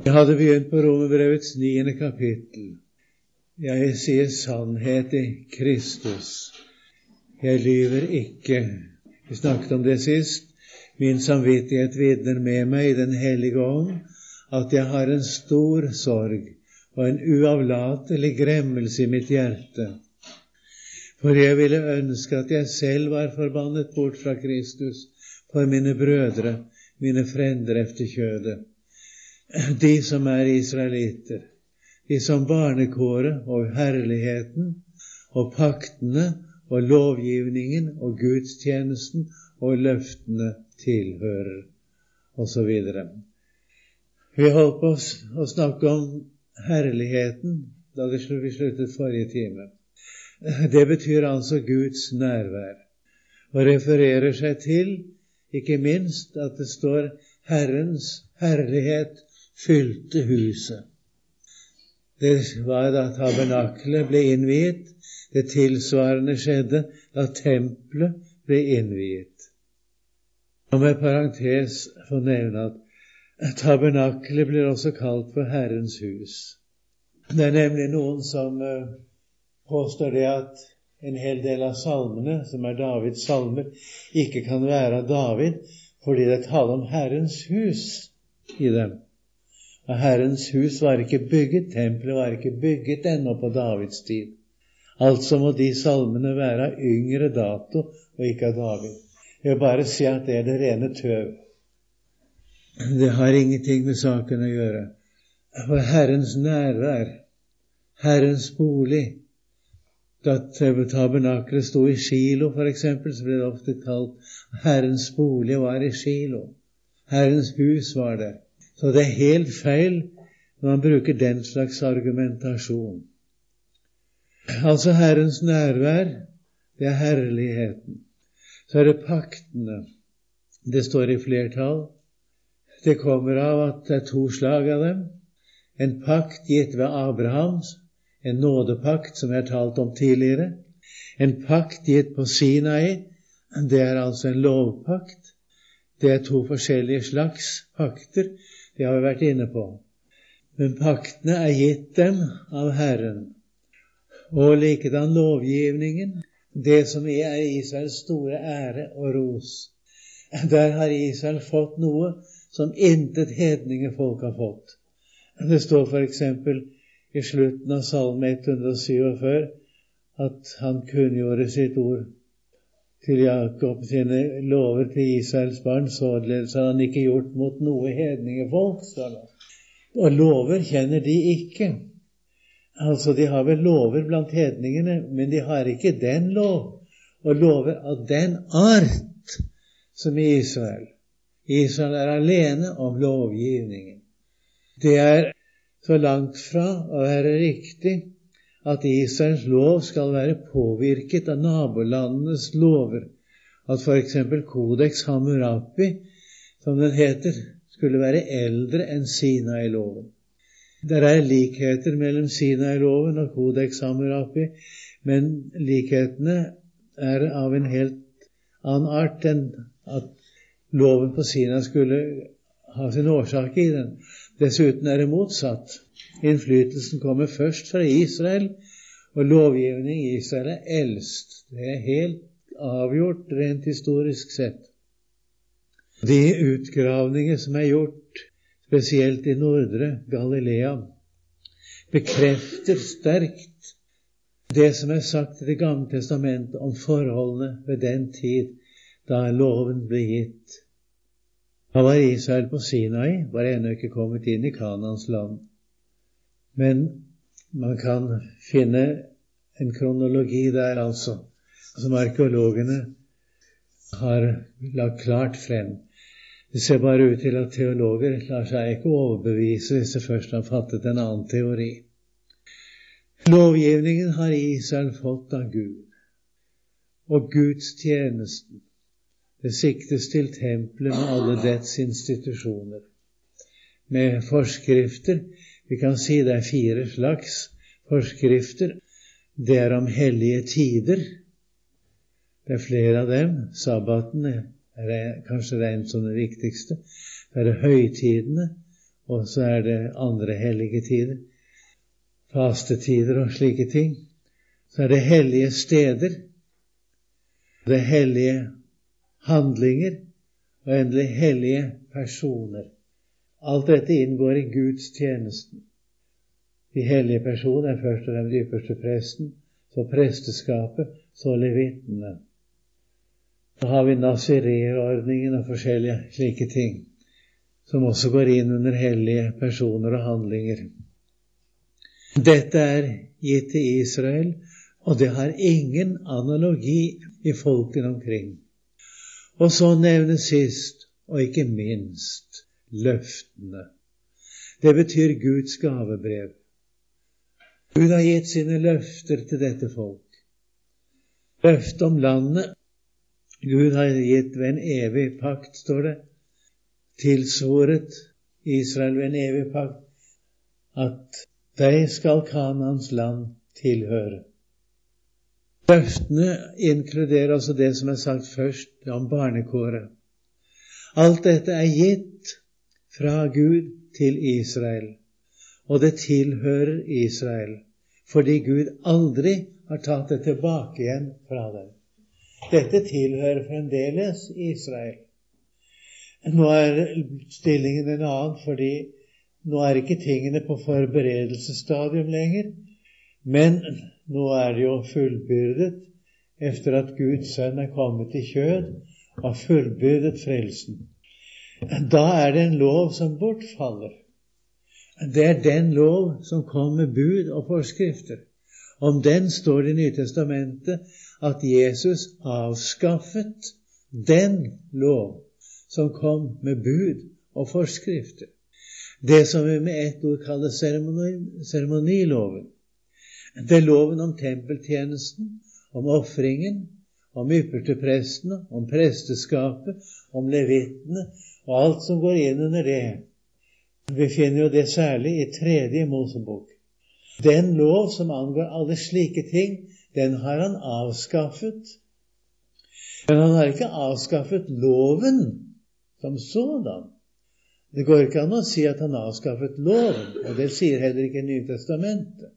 Jeg hadde begynt på Romerbrevets niende kapittel. Jeg sier sannhet i Kristus. Jeg lyver ikke. Vi snakket om det sist. Min samvittighet vitner med meg i Den hellige ånd at jeg har en stor sorg og en uavlatelig gremmelse i mitt hjerte. For jeg ville ønske at jeg selv var forbannet bort fra Kristus for mine brødre, mine frender efter kjødet de som er israelitter, de som barnekåret og herligheten og paktene og lovgivningen og gudstjenesten og løftene tilhører, osv. Vi holdt på å snakke om herligheten da vi sluttet forrige time. Det betyr altså Guds nærvær, og refererer seg til ikke minst at det står Herrens herlighet fylte huset. Det var da tabernaklet ble innviet. Det tilsvarende skjedde da tempelet ble innviet. Og med parentes få nevne at tabernaklet blir også kalt for Herrens hus. Det er nemlig noen som eh, påstår det at en hel del av salmene, som er Davids salmer, ikke kan være av David fordi det taler om Herrens hus i dem. Og Herrens hus var ikke bygget, tempelet var ikke bygget ennå på Davids tid. Altså må de salmene være av yngre dato og ikke av David. Jeg vil bare si at det er det rene tøv. Det har ingenting med saken å gjøre. For Herrens nærvær, Herrens bolig Da tabernaklet sto i Shilo, f.eks., så ble det ofte kalt Herrens bolig var i Shilo. Herrens hus var der. Så det er helt feil når man bruker den slags argumentasjon. Altså Herrens nærvær, det er herligheten. Så er det paktene. Det står i flertall. Det kommer av at det er to slag av dem. En pakt gitt ved Abrahams, en nådepakt som jeg har talt om tidligere. En pakt gitt på Sinai, det er altså en lovpakt. Det er to forskjellige slags pakter det har vi vært inne på. Men paktene er gitt dem av Herren. Og likedan lovgivningen, det som er Israels store ære og ros. Der har Israel fått noe som intet hedningefolk har fått. Det står f.eks. i slutten av Salme 147 at han kunngjorde sitt ord til Jakob sine lover til Israels barn, således har han ikke gjort mot noe hedningefolk. Og lover kjenner de ikke. Altså, de har vel lover blant hedningene, men de har ikke den lov, og lover av den art som i Israel. Israel er alene om lovgivningen. Det er så langt fra å være riktig at Israels lov skal være påvirket av nabolandenes lover. At f.eks. Kodeks Hammurapi, som den heter, skulle være eldre enn Sinai-loven. Det er likheter mellom Sinai-loven og Kodeks Hammurapi, men likhetene er av en helt annen art enn at loven på Sinai skulle ha sin årsak i den. Dessuten er det motsatt. Innflytelsen kommer først fra Israel, og lovgivning i Israel er eldst. Det er helt avgjort rent historisk sett. De utgravninger som er gjort, spesielt i nordre Galilea, bekrefter sterkt det som er sagt i Det gamle testamentet om forholdene ved den tid da loven ble gitt. Han var Israel på Sinai, var ennå ikke kommet inn i Kanans land. Men man kan finne en kronologi der, altså, som arkeologene har lagt klart frem. Det ser bare ut til at teologer lar seg ikke overbevise hvis de først har fattet en annen teori. Lovgivningen har Israel fått av Gud, og gudstjenesten det siktes til tempelet med alle dets institusjoner. Med forskrifter Vi kan si det er fire slags forskrifter. Det er om hellige tider. Det er flere av dem. Sabbaten er kanskje regnet som det viktigste. Det er høytidene og så er det andre hellige tider, fastetider og slike ting. Så er det hellige steder, det er hellige handlinger og endelig hellige personer. Alt dette inngår i Guds tjenesten. De hellige personer er først og fremst ypperste presten, så presteskapet, så levitene. Så har vi nazireerordningen og forskjellige slike ting, som også går inn under hellige personer og handlinger. Dette er gitt til Israel, og det har ingen analogi i folkene omkring. Og så nevnes sist, og ikke minst, løftene. Det betyr Guds gavebrev. Gud har gitt sine løfter til dette folk. Løftet om landet Gud har gitt ved en evig pakt, står det, tilsvoret Israel ved en evig pakt, at deg skal Kanans land tilhøre. Løftene inkluderer altså det som er sagt først om barnekåret. Alt dette er gitt fra Gud til Israel og det tilhører Israel, fordi Gud aldri har tatt det tilbake igjen fra dem. Dette tilhører fremdeles Israel. Nå er stillingen en annen, fordi nå er ikke tingene på forberedelsesstadium lenger, men nå er det jo fullbyrdet etter at Guds sønn er kommet i kjød og fullbyrdet frelsen. Da er det en lov som bortfaller. Det er den lov som kom med bud og forskrifter. Om den står det i Nytestamentet at Jesus avskaffet den lov som kom med bud og forskrifter. Det som vi med ett ord kaller seremoniloven. Det er loven om tempeltjenesten, om ofringen, om yppersteprestene, om presteskapet, om levitene og alt som går inn under det vi finner jo det særlig i tredje Mosebok. Den lov som angår alle slike ting, den har han avskaffet. Men han har ikke avskaffet loven som sådan. Det går ikke an å si at han avskaffet loven, og det sier heller ikke Nytestamentet.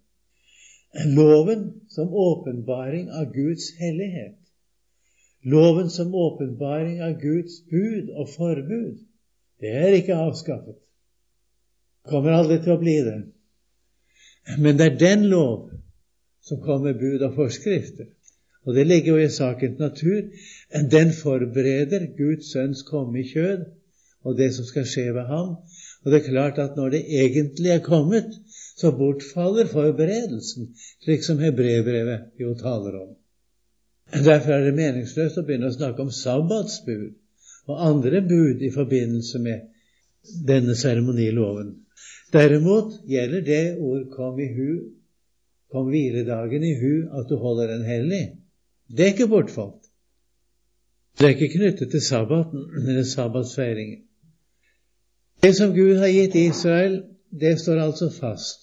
Loven som åpenbaring av Guds hellighet. Loven som åpenbaring av Guds bud og forbud. Det er ikke avskaffet. Kommer aldri til å bli det. Men det er den lov som kommer bud og forskrifter. Og det ligger jo i sakens natur. Den forbereder Guds sønns komme i kjød og det som skal skje ved ham. Og det er klart at når det egentlig er kommet, så bortfaller forberedelsen, slik som hebreerbrevet jo taler om. Derfor er det meningsløst å begynne å snakke om sabbatsbud og andre bud i forbindelse med denne seremoniloven. Derimot gjelder det ord 'kom i hu', kom hviledagen i hu, at du holder den hellig. Det er ikke bortfalt. Det er ikke knyttet til sabbaten eller sabbatsfeiringen. Det som Gud har gitt Israel, det står altså fast.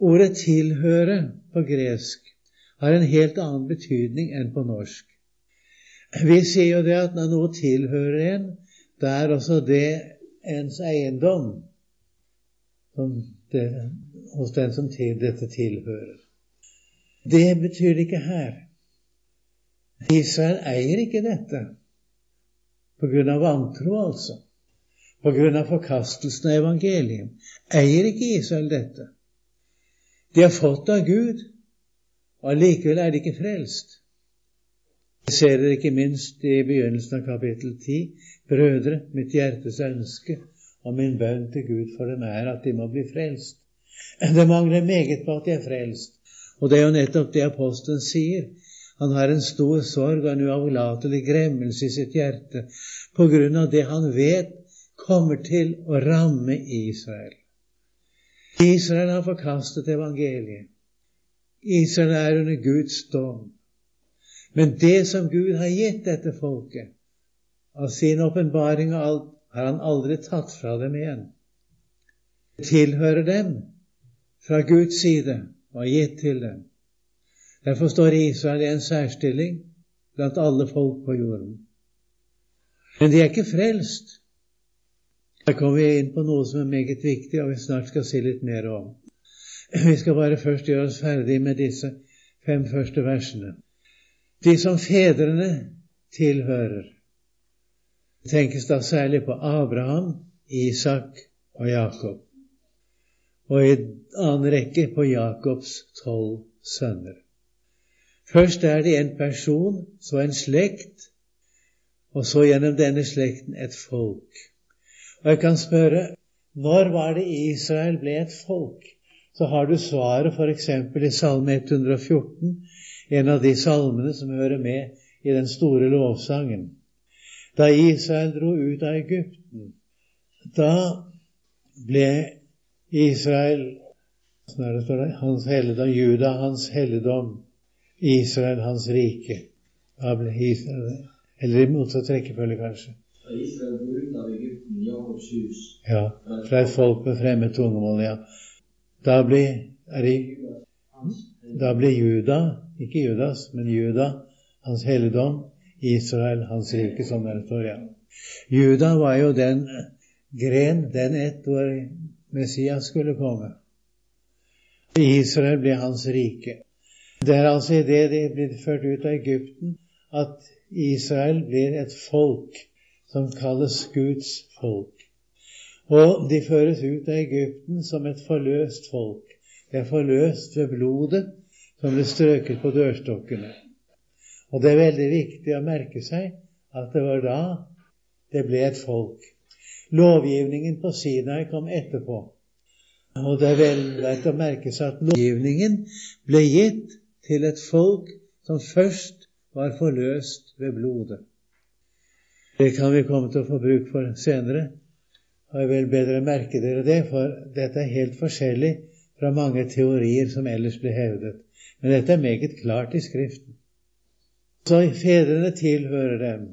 Ordet 'tilhøre' på gresk har en helt annen betydning enn på norsk. Vi sier jo det at når noe tilhører en, da er også det ens eiendom det, hos den som til dette tilhører. Det betyr det ikke her. Israel eier ikke dette på grunn av vantro, altså. På grunn av forkastelsen av evangeliet. Eier ikke Israel dette. De har fått av Gud, og allikevel er de ikke frelst. Det ser det ikke minst i begynnelsen av kapittel 10. Brødre, mitt hjertes ønske og min bønn til Gud for dem er at de må bli frelst. Det mangler meget på at de er frelst. Og det er jo nettopp det apostelen sier. Han har en stor sorg og en uavlatelig gremmelse i sitt hjerte på grunn av det han vet kommer til å ramme Israel. Israel har forkastet evangeliet. Israel er under Guds dom. Men det som Gud har gitt dette folket, av sin åpenbaring og alt, har han aldri tatt fra dem igjen. Det tilhører dem fra Guds side og er gitt til dem. Derfor står Israel i en særstilling blant alle folk på jorden. Men de er ikke frelst. Her kommer vi inn på noe som er meget viktig, og vi snart skal si litt mer om. Vi skal bare først gjøre oss ferdig med disse fem første versene. De som fedrene tilhører, tenkes da særlig på Abraham, Isak og Jakob, og i annen rekke på Jakobs tolv sønner. Først er det en person, så en slekt, og så gjennom denne slekten et folk. Og jeg kan spørre når var det Israel ble et folk? Så har du svaret f.eks. i Salme 114, en av de salmene som hører med i den store lovsangen. Da Israel dro ut av Egypten, da ble Israel hans helligdom, Juda hans helligdom, Israel hans rike. Da ble Israel Eller i motsatt rekkefølge, kanskje. Da Israel dro ut av Egypten, Jakobs hus Ja, fra et folk med fremmed tungemål, ja. Da blir, det, da ble Juda, ikke Judas, men Juda, hans helligdom, Israel, hans rike, som det står, ja. Juda var jo den gren, den ett hvor Messias skulle komme. Israel ble hans rike. Det er altså idet de blir ført ut av Egypten, at Israel blir et folk som kalles Guds folk. Og de føres ut av Egypten som et forløst folk. Det er forløst ved blodet som ble strøket på dørstokkene. Og det er veldig viktig å merke seg at det var da det ble et folk. Lovgivningen på Sinai kom etterpå. Og det er vel verdt å merke seg at lovgivningen ble gitt til et folk som først var forløst ved blodet. Det kan vi komme til å få bruk for senere. Og jeg vil bedre merke dere det, for dette er helt forskjellig fra mange teorier som ellers blir hevdet. Men dette er meget klart i Skriften. Så fedrene tilhører dem.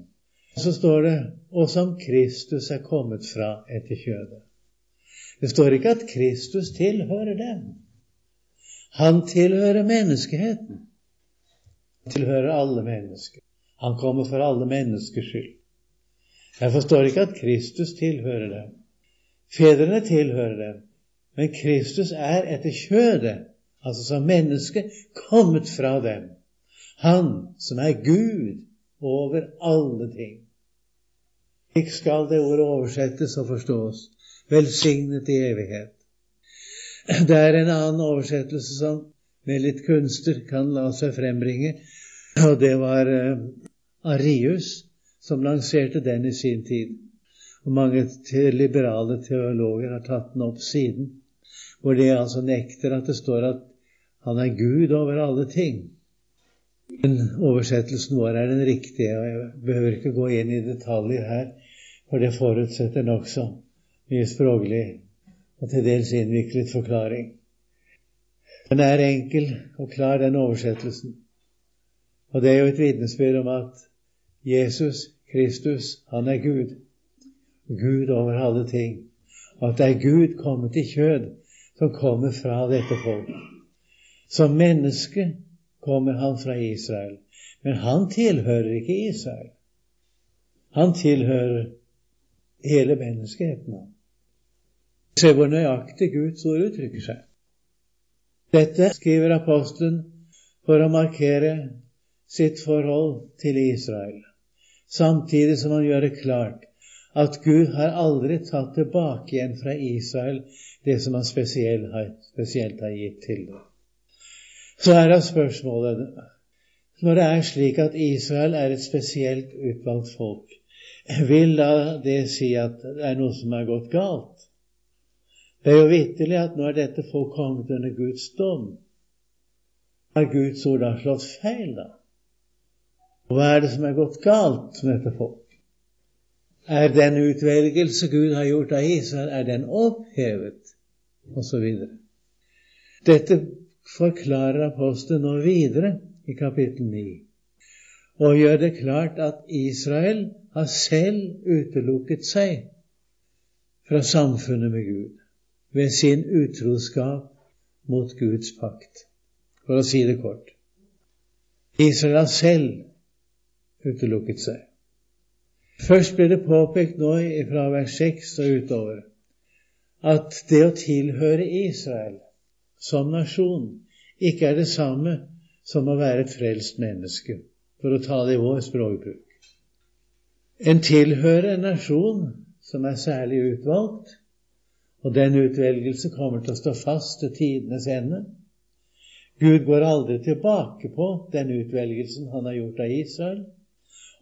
Så står det 'og som Kristus er kommet fra etter kjødet'. Det står ikke at Kristus tilhører dem. Han tilhører menneskeheten. Han tilhører alle mennesker. Han kommer for alle menneskers skyld. Jeg forstår ikke at Kristus tilhører dem. Fedrene tilhører dem, men Kristus er etter kjødet, altså som menneske, kommet fra dem. Han som er Gud over alle ting. Slik skal det ordet oversettes og forstås. Velsignet i evighet. Det er en annen oversettelse som med litt kunster kan la seg frembringe, og det var eh, Arius som lanserte den i sin tid. Og mange liberale teologer har tatt den opp siden, hvor de altså nekter at det står at han er Gud over alle ting. Men oversettelsen vår er den riktige, og jeg behøver ikke gå inn i detaljer her, for det forutsetter nokså mye språklig og til dels innviklet forklaring. Den er enkel og klar, den oversettelsen. Og det er jo et vitnesbyrd om at Jesus Kristus, han er Gud. Gud over alle ting. Og at det er Gud kommet i kjød som kommer fra dette folk. Som menneske kommer han fra Israel. Men han tilhører ikke Israel. Han tilhører hele menneskeheten. Se hvor nøyaktig Guds ord uttrykker seg. Dette skriver apostelen for å markere sitt forhold til Israel samtidig som han gjør det klart at Gud har aldri tatt tilbake igjen fra Israel det som han spesielt har, spesielt har gitt til dem. Så er da spørsmålet Når det er slik at Israel er et spesielt utvalgt folk, vil da det si at det er noe som er gått galt? Det er jo vitterlig at nå er dette folk kommet under Guds dom. Har Guds ord da slått feil, da? Og hva er det som er gått galt med dette folk? Er den utvelgelse Gud har gjort av Israel, er den opphevet? Videre. Dette forklarer apostelen nå videre i kapittel 9, og gjør det klart at Israel har selv utelukket seg fra samfunnet med Gud ved sin utroskap mot Guds pakt, for å si det kort. Israel har selv utelukket seg. Først blir det påpekt nå fra vers 6 og utover at det å tilhøre Israel som nasjon ikke er det samme som å være et frelst menneske, for å ta det i vår språkbruk. En tilhører en nasjon som er særlig utvalgt, og den utvelgelse kommer til å stå fast til tidenes ende. Gud går aldri tilbake på den utvelgelsen han har gjort av Israel.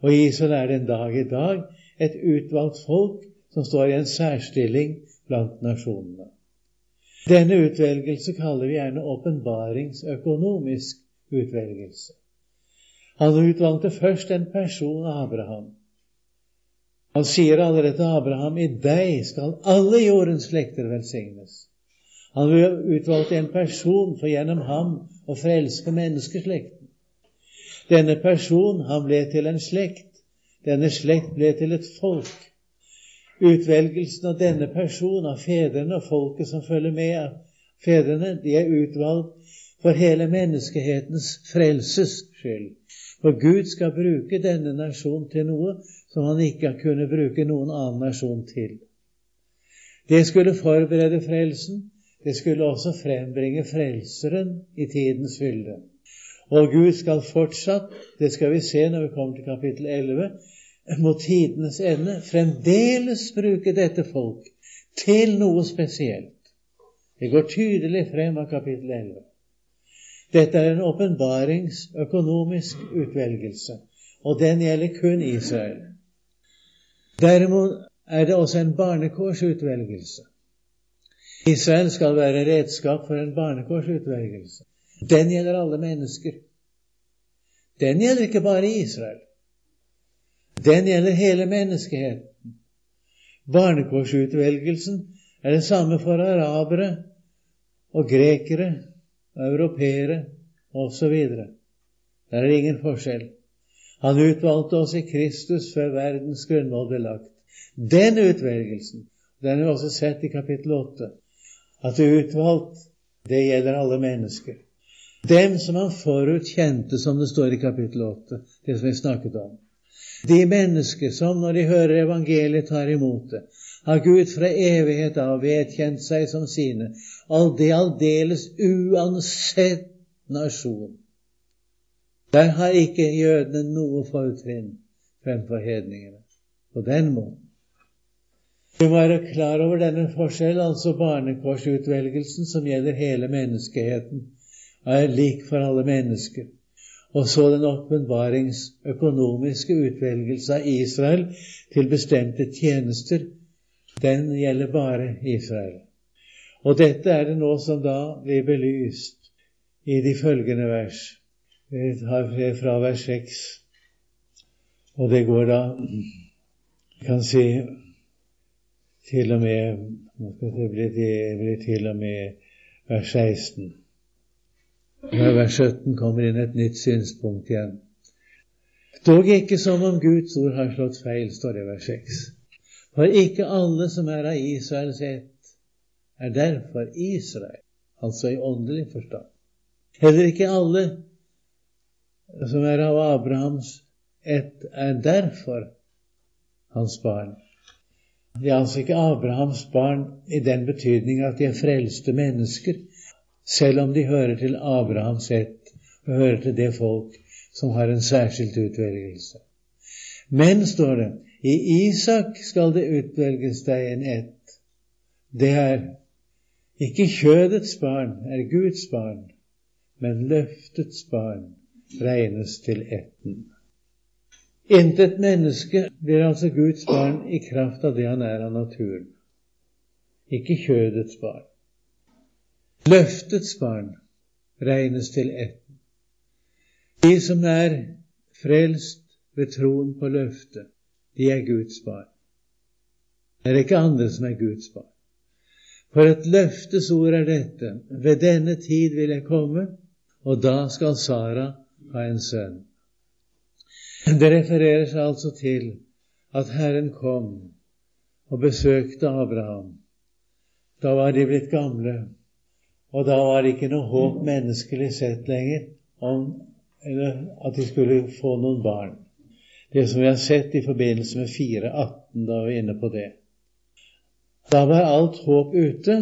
Og Israel er den dag i dag et utvalgt folk som står i en særstilling blant nasjonene. Denne utvelgelse kaller vi gjerne åpenbaringsøkonomisk utvelgelse. Han utvalgte først en person, Abraham. Han sier allerede til Abraham i deg skal alle jordens slekter velsignes. Han utvalgte en person for gjennom ham å frelske menneskeslekten. Denne person, han ble til en slekt. Denne slekt ble til et folk. Utvelgelsen av denne person, av fedrene og folket som følger med, av fedrene, de er utvalgt for hele menneskehetens frelses skyld. For Gud skal bruke denne nasjonen til noe som han ikke kunne bruke noen annen nasjon til. Det skulle forberede frelsen. Det skulle også frembringe Frelseren i tidens fylde. Og Gud skal fortsatt, det skal vi se når vi kommer til kapittel 11, mot tidenes ende fremdeles bruke dette folk til noe spesielt. Det går tydelig frem av kapittel 11. Dette er en åpenbaringsøkonomisk utvelgelse, og den gjelder kun Israel. Derimot er det også en barnekårsutvelgelse. Israel skal være redskap for en barnekårsutvelgelse. Den gjelder alle mennesker. Den gjelder ikke bare Israel. Den gjelder hele menneskeheten. Barnekorsutvelgelsen er det samme for arabere og grekere og europeere osv. Der er det ingen forskjell. Han utvalgte oss i Kristus før verdens grunnmål ble lagt. Den utvelgelsen, den er også sett i kapittel 8, at det er utvalgt, det gjelder alle mennesker. Dem som han forutkjente, som det står i kapittel 8, det som vi snakket om. De mennesker som når de hører evangeliet, tar imot det, har Gud fra evighet av vedkjent seg som sine, all det aldeles uansett nasjon. Der har ikke jødene noe fortrinn fremfor hedningene på den måten. Vi må være klar over denne forskjell, altså barnekorsutvelgelsen som gjelder hele menneskeheten, er lik for alle mennesker. Og så den åpenbaringsøkonomiske utvelgelse av Israel til bestemte tjenester den gjelder bare Israel. Og dette er det nå som da blir belyst i de følgende vers. Vi tar fra vers 6, og det går da kan si til og med Nå skal det bli, det blir til og med vers 16. Når vers 17 kommer inn et nytt synspunkt igjen. Dog ikke som om Guds ord har slått feil, står det i vers 6. For ikke alle som er av Israels ett, er derfor Israel, altså i åndelig forstand. Heller ikke alle som er av Abrahams ett, er derfor hans barn. De er altså ikke Abrahams barn i den betydning at de er frelste mennesker, selv om de hører til Abrahams ett og hører til det folk som har en særskilt utvelgelse. Men, står det, i Isak skal det utvelges deg en ett. Det er ikke kjødets barn er Guds barn, men løftets barn regnes til etten. Intet menneske blir altså Guds barn i kraft av det han er av naturen. Ikke kjødets barn. Løftets barn regnes til etten. De som er frelst ved troen på løftet, de er Guds barn. Det er ikke andre som er Guds barn. For et løftes ord er dette. Ved denne tid vil jeg komme, og da skal Sara ha en sønn. Det refererer seg altså til at Herren kom og besøkte Abraham. Da var de blitt gamle, og da var det ikke noe håp menneskelig sett lenger om at de skulle få noen barn. Det som vi har sett i forbindelse med 4.18, da vi er inne på det. Da var alt håp ute,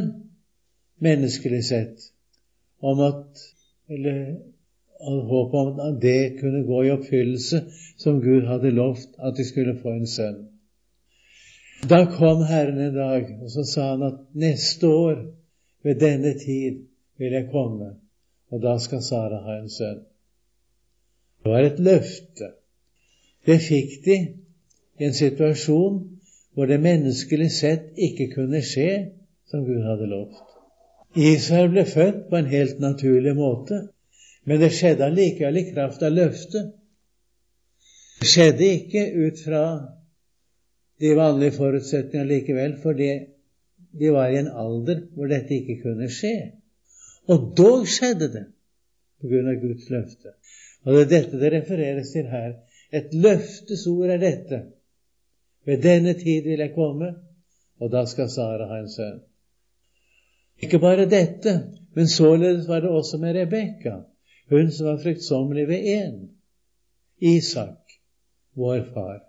menneskelig sett, om at eller håpet om at det kunne gå i oppfyllelse som Gud hadde lovt at de skulle få en sønn. Da kom Herren en dag, og så sa han at neste år ved denne tid vil jeg komme, og da skal Sara ha en sønn. Det var et løfte. Det fikk de i en situasjon hvor det menneskelig sett ikke kunne skje som Gud hadde lovt. Israel ble født på en helt naturlig måte, men det skjedde allikevel i kraft av løftet. Det skjedde ikke ut fra de vanlige forutsetningene likevel, fordi de var i en alder hvor dette ikke kunne skje. Og dog skjedde det på grunn av Guds løfte. Og det er dette det refereres til her. Et løftesord er dette. Ved denne tid vil jeg komme, og da skal Sara ha en sønn. Ikke bare dette, men således var det også med Rebekka, hun som var fruktsommelig ved én, Isak, vår far.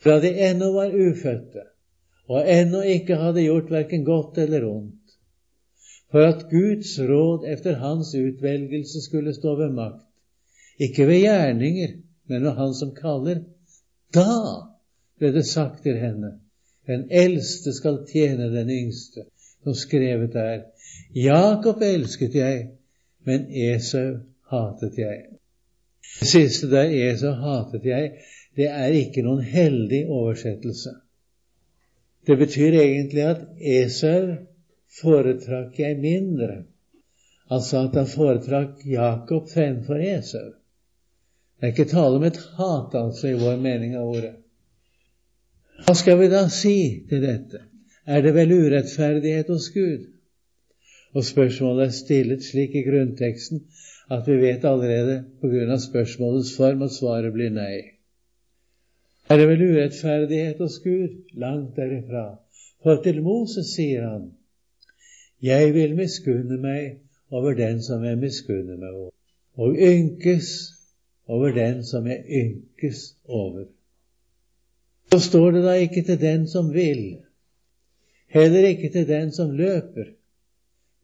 Fra de ennå var ufødte, og ennå ikke hadde gjort verken godt eller ondt, for at Guds råd efter hans utvelgelse skulle stå ved makt, ikke ved gjerninger, men ved Han som kaller. Da ble det sagt til henne, den eldste skal tjene den yngste, som skrevet er, Jakob elsket jeg, men Esau hatet jeg. Det siste der Esau hatet jeg, det er ikke noen heldig oversettelse. Det betyr egentlig at Esau foretrakk jeg mindre. Altså at han foretrakk Jakob fremfor Esau. Det er ikke tale om et hat, altså, i vår mening av ordet. Hva skal vi da si til dette? Er det vel urettferdighet hos Gud? Og spørsmålet er stillet slik i grunnteksten at vi vet allerede på grunn av spørsmålets form at svaret blir nei. Er det vel urettferdighet hos Gud? Langt derifra. For til Moses sier han, Jeg vil miskunne meg over den som jeg miskunner meg over, og ynkes over den som jeg ynkes over. Så står det da ikke til den som vil, heller ikke til den som løper,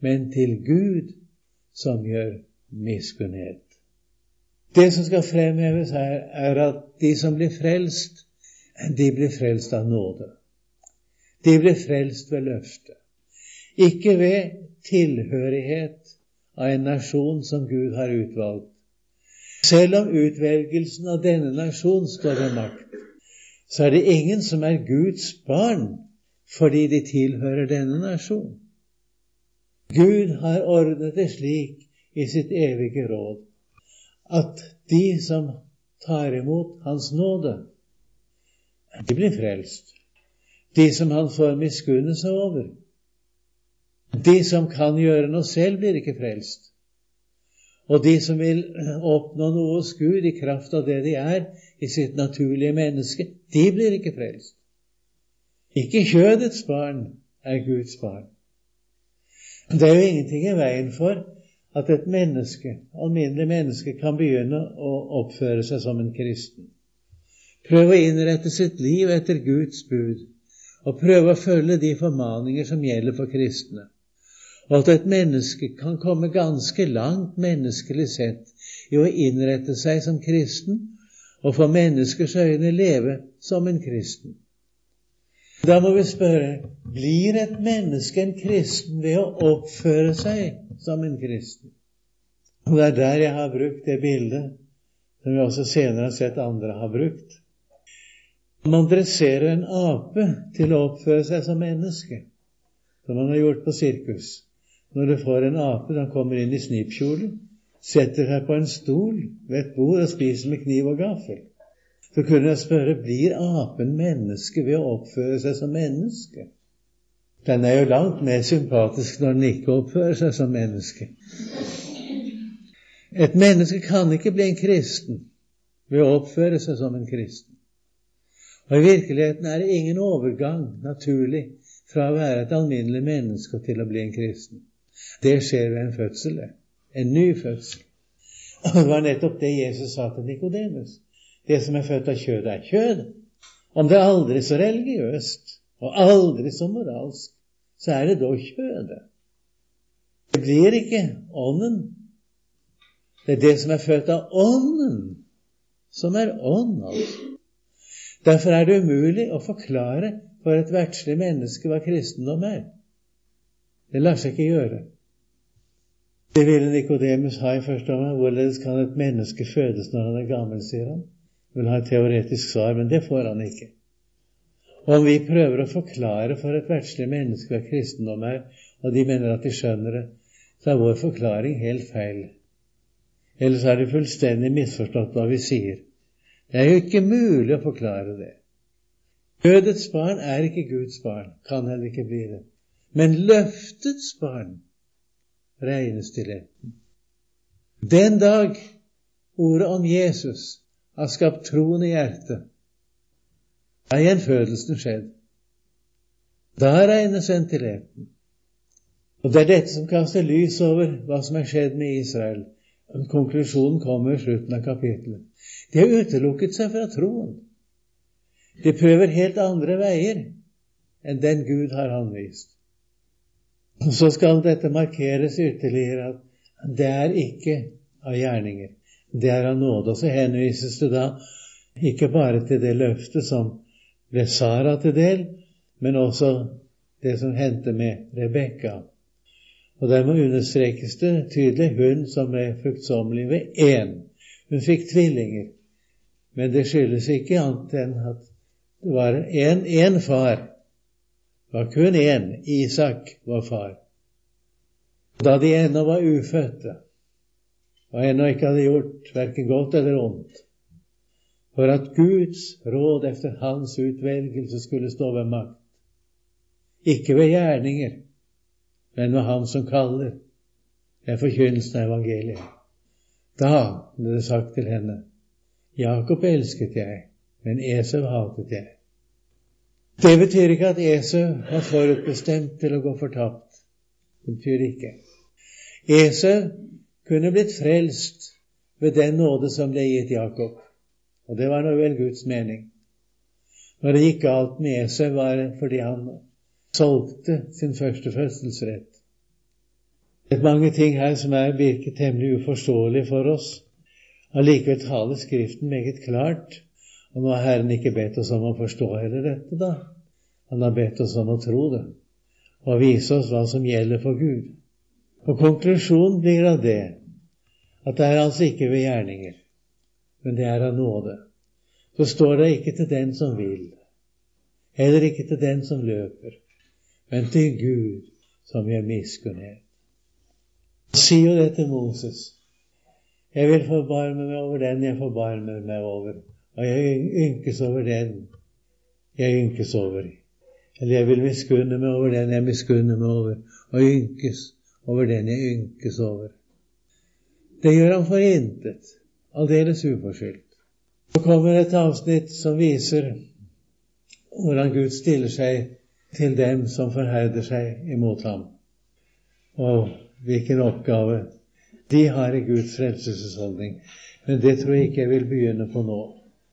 men til Gud som gjør miskunnhet. Det som skal fremheves her, er at de som blir frelst, de blir frelst av nåde. De blir frelst ved løftet. Ikke ved tilhørighet av en nasjon som Gud har utvalgt, selv om utvelgelsen av denne nasjon står ved makt, så er det ingen som er Guds barn fordi de tilhører denne nasjon. Gud har ordnet det slik i sitt evige råd at de som tar imot Hans nåde, de blir frelst. De som Han får miskunne seg over. De som kan gjøre noe selv, blir ikke frelst. Og de som vil oppnå noe hos Gud i kraft av det de er i sitt naturlige menneske, de blir ikke frelst. Ikke kjødets barn er Guds barn. Det er jo ingenting i veien for at et menneske, alminnelig menneske kan begynne å oppføre seg som en kristen. Prøve å innrette sitt liv etter Guds bud, og prøve å følge de formaninger som gjelder for kristne og at et menneske kan komme ganske langt menneskelig sett i å innrette seg som kristen og for menneskers øyne leve som en kristen. Da må vi spørre blir et menneske en kristen ved å oppføre seg som en kristen? Og Det er der jeg har brukt det bildet som vi også senere har sett andre har brukt. Man dresserer en ape til å oppføre seg som menneske, som man har gjort på sirkus når du får en ape som kommer inn i snipkjole, setter seg på en stol ved et bord og spiser med kniv og gaffel. Så kunne jeg spørre blir apen menneske ved å oppføre seg som menneske. Den er jo langt mer sympatisk når den ikke oppfører seg som menneske. Et menneske kan ikke bli en kristen ved å oppføre seg som en kristen. Og I virkeligheten er det ingen overgang naturlig fra å være et alminnelig menneske til å bli en kristen. Det skjer ved en fødsel, en ny fødsel. Og Det var nettopp det Jesus sa til Nikodemus. Det som er født av kjød, er kjød. Om det er aldri så religiøst og aldri så moralsk, så er det da kjødet. Det blir ikke ånden. Det er det som er født av ånden, som er ånd, altså. Derfor er det umulig å forklare for et verdslig menneske hva kristendom er. Det lar seg ikke gjøre. Det ville Nikodemus ha i første omgang. Hvorledes kan et menneske fødes når han er gammel, sier han. Vil ha et teoretisk svar, men det får han ikke. Om vi prøver å forklare for et verdslig menneske hva kristendom er, og de mener at de skjønner det, så er vår forklaring helt feil. Ellers har de fullstendig misforstått hva vi sier. Det er jo ikke mulig å forklare det. Dødets barn er ikke Guds barn, kan heller ikke bli det. Men løftets barn regnes til retten. Den dag ordet om Jesus har skapt troen i hjertet, er gjenfødelsen skjedd. Da regnes en. Og Det er dette som kaster lys over hva som er skjedd med Israel. Konklusjonen kommer i slutten av kapittelet. De har utelukket seg fra troen. De prøver helt andre veier enn den Gud har anvist. Så skal dette markeres ytterligere at det er ikke av gjerninger. Det er av nåde. Og så henvises det da ikke bare til det løftet som ble Sara til del, men også det som hendte med Rebekka. Og der må understrekes det tydelig hun som ble fruktsommelig ved én. Hun fikk tvillinger. Men det skyldes ikke annet enn at det var én far det var kun én. Isak var far. Da de ennå var ufødte og ennå ikke hadde gjort verken godt eller ondt, for at Guds råd efter hans utvelgelse skulle stå ved makt. Ikke ved gjerninger, men ved Ham som kaller. Det er forkynnelsen av evangeliet. Da ble det sagt til henne, Jakob elsket jeg, men Esau hatet jeg. Det betyr ikke at Esau var forutbestemt til å gå fortapt. Det betyr ikke. Esau kunne blitt frelst ved den nåde som ble gitt Jakob. Og det var nå vel Guds mening. Når det gikk galt med Esau, var det fordi han solgte sin første fødselsrett. Det er mange ting her som er virker temmelig uforståelige for oss. Allikevel taler Skriften meget klart og nå har Herren ikke bedt oss om å forstå heller dette, da. Han har bedt oss om å tro det og vise oss hva som gjelder for Gud. Og konklusjonen blir av det at det er altså ikke ved gjerninger, men det er av nåde. Så står det ikke til den som vil, heller ikke til den som løper, men til Gud som gjør miskunnhet. Sier jo det til Moses. Jeg vil forbarme meg over den jeg forbarmer meg over. Og jeg ynkes over den jeg ynkes over. Eller jeg vil miskunne meg over den jeg miskunner meg over, og ynkes over den jeg ynkes over. Det gjør han for intet, aldeles uforskyldt. Så kommer et avsnitt som viser hvordan Gud stiller seg til dem som forherder seg imot ham, og hvilken oppgave de har i Guds frelsesholdning. Men det tror jeg ikke jeg vil begynne på nå.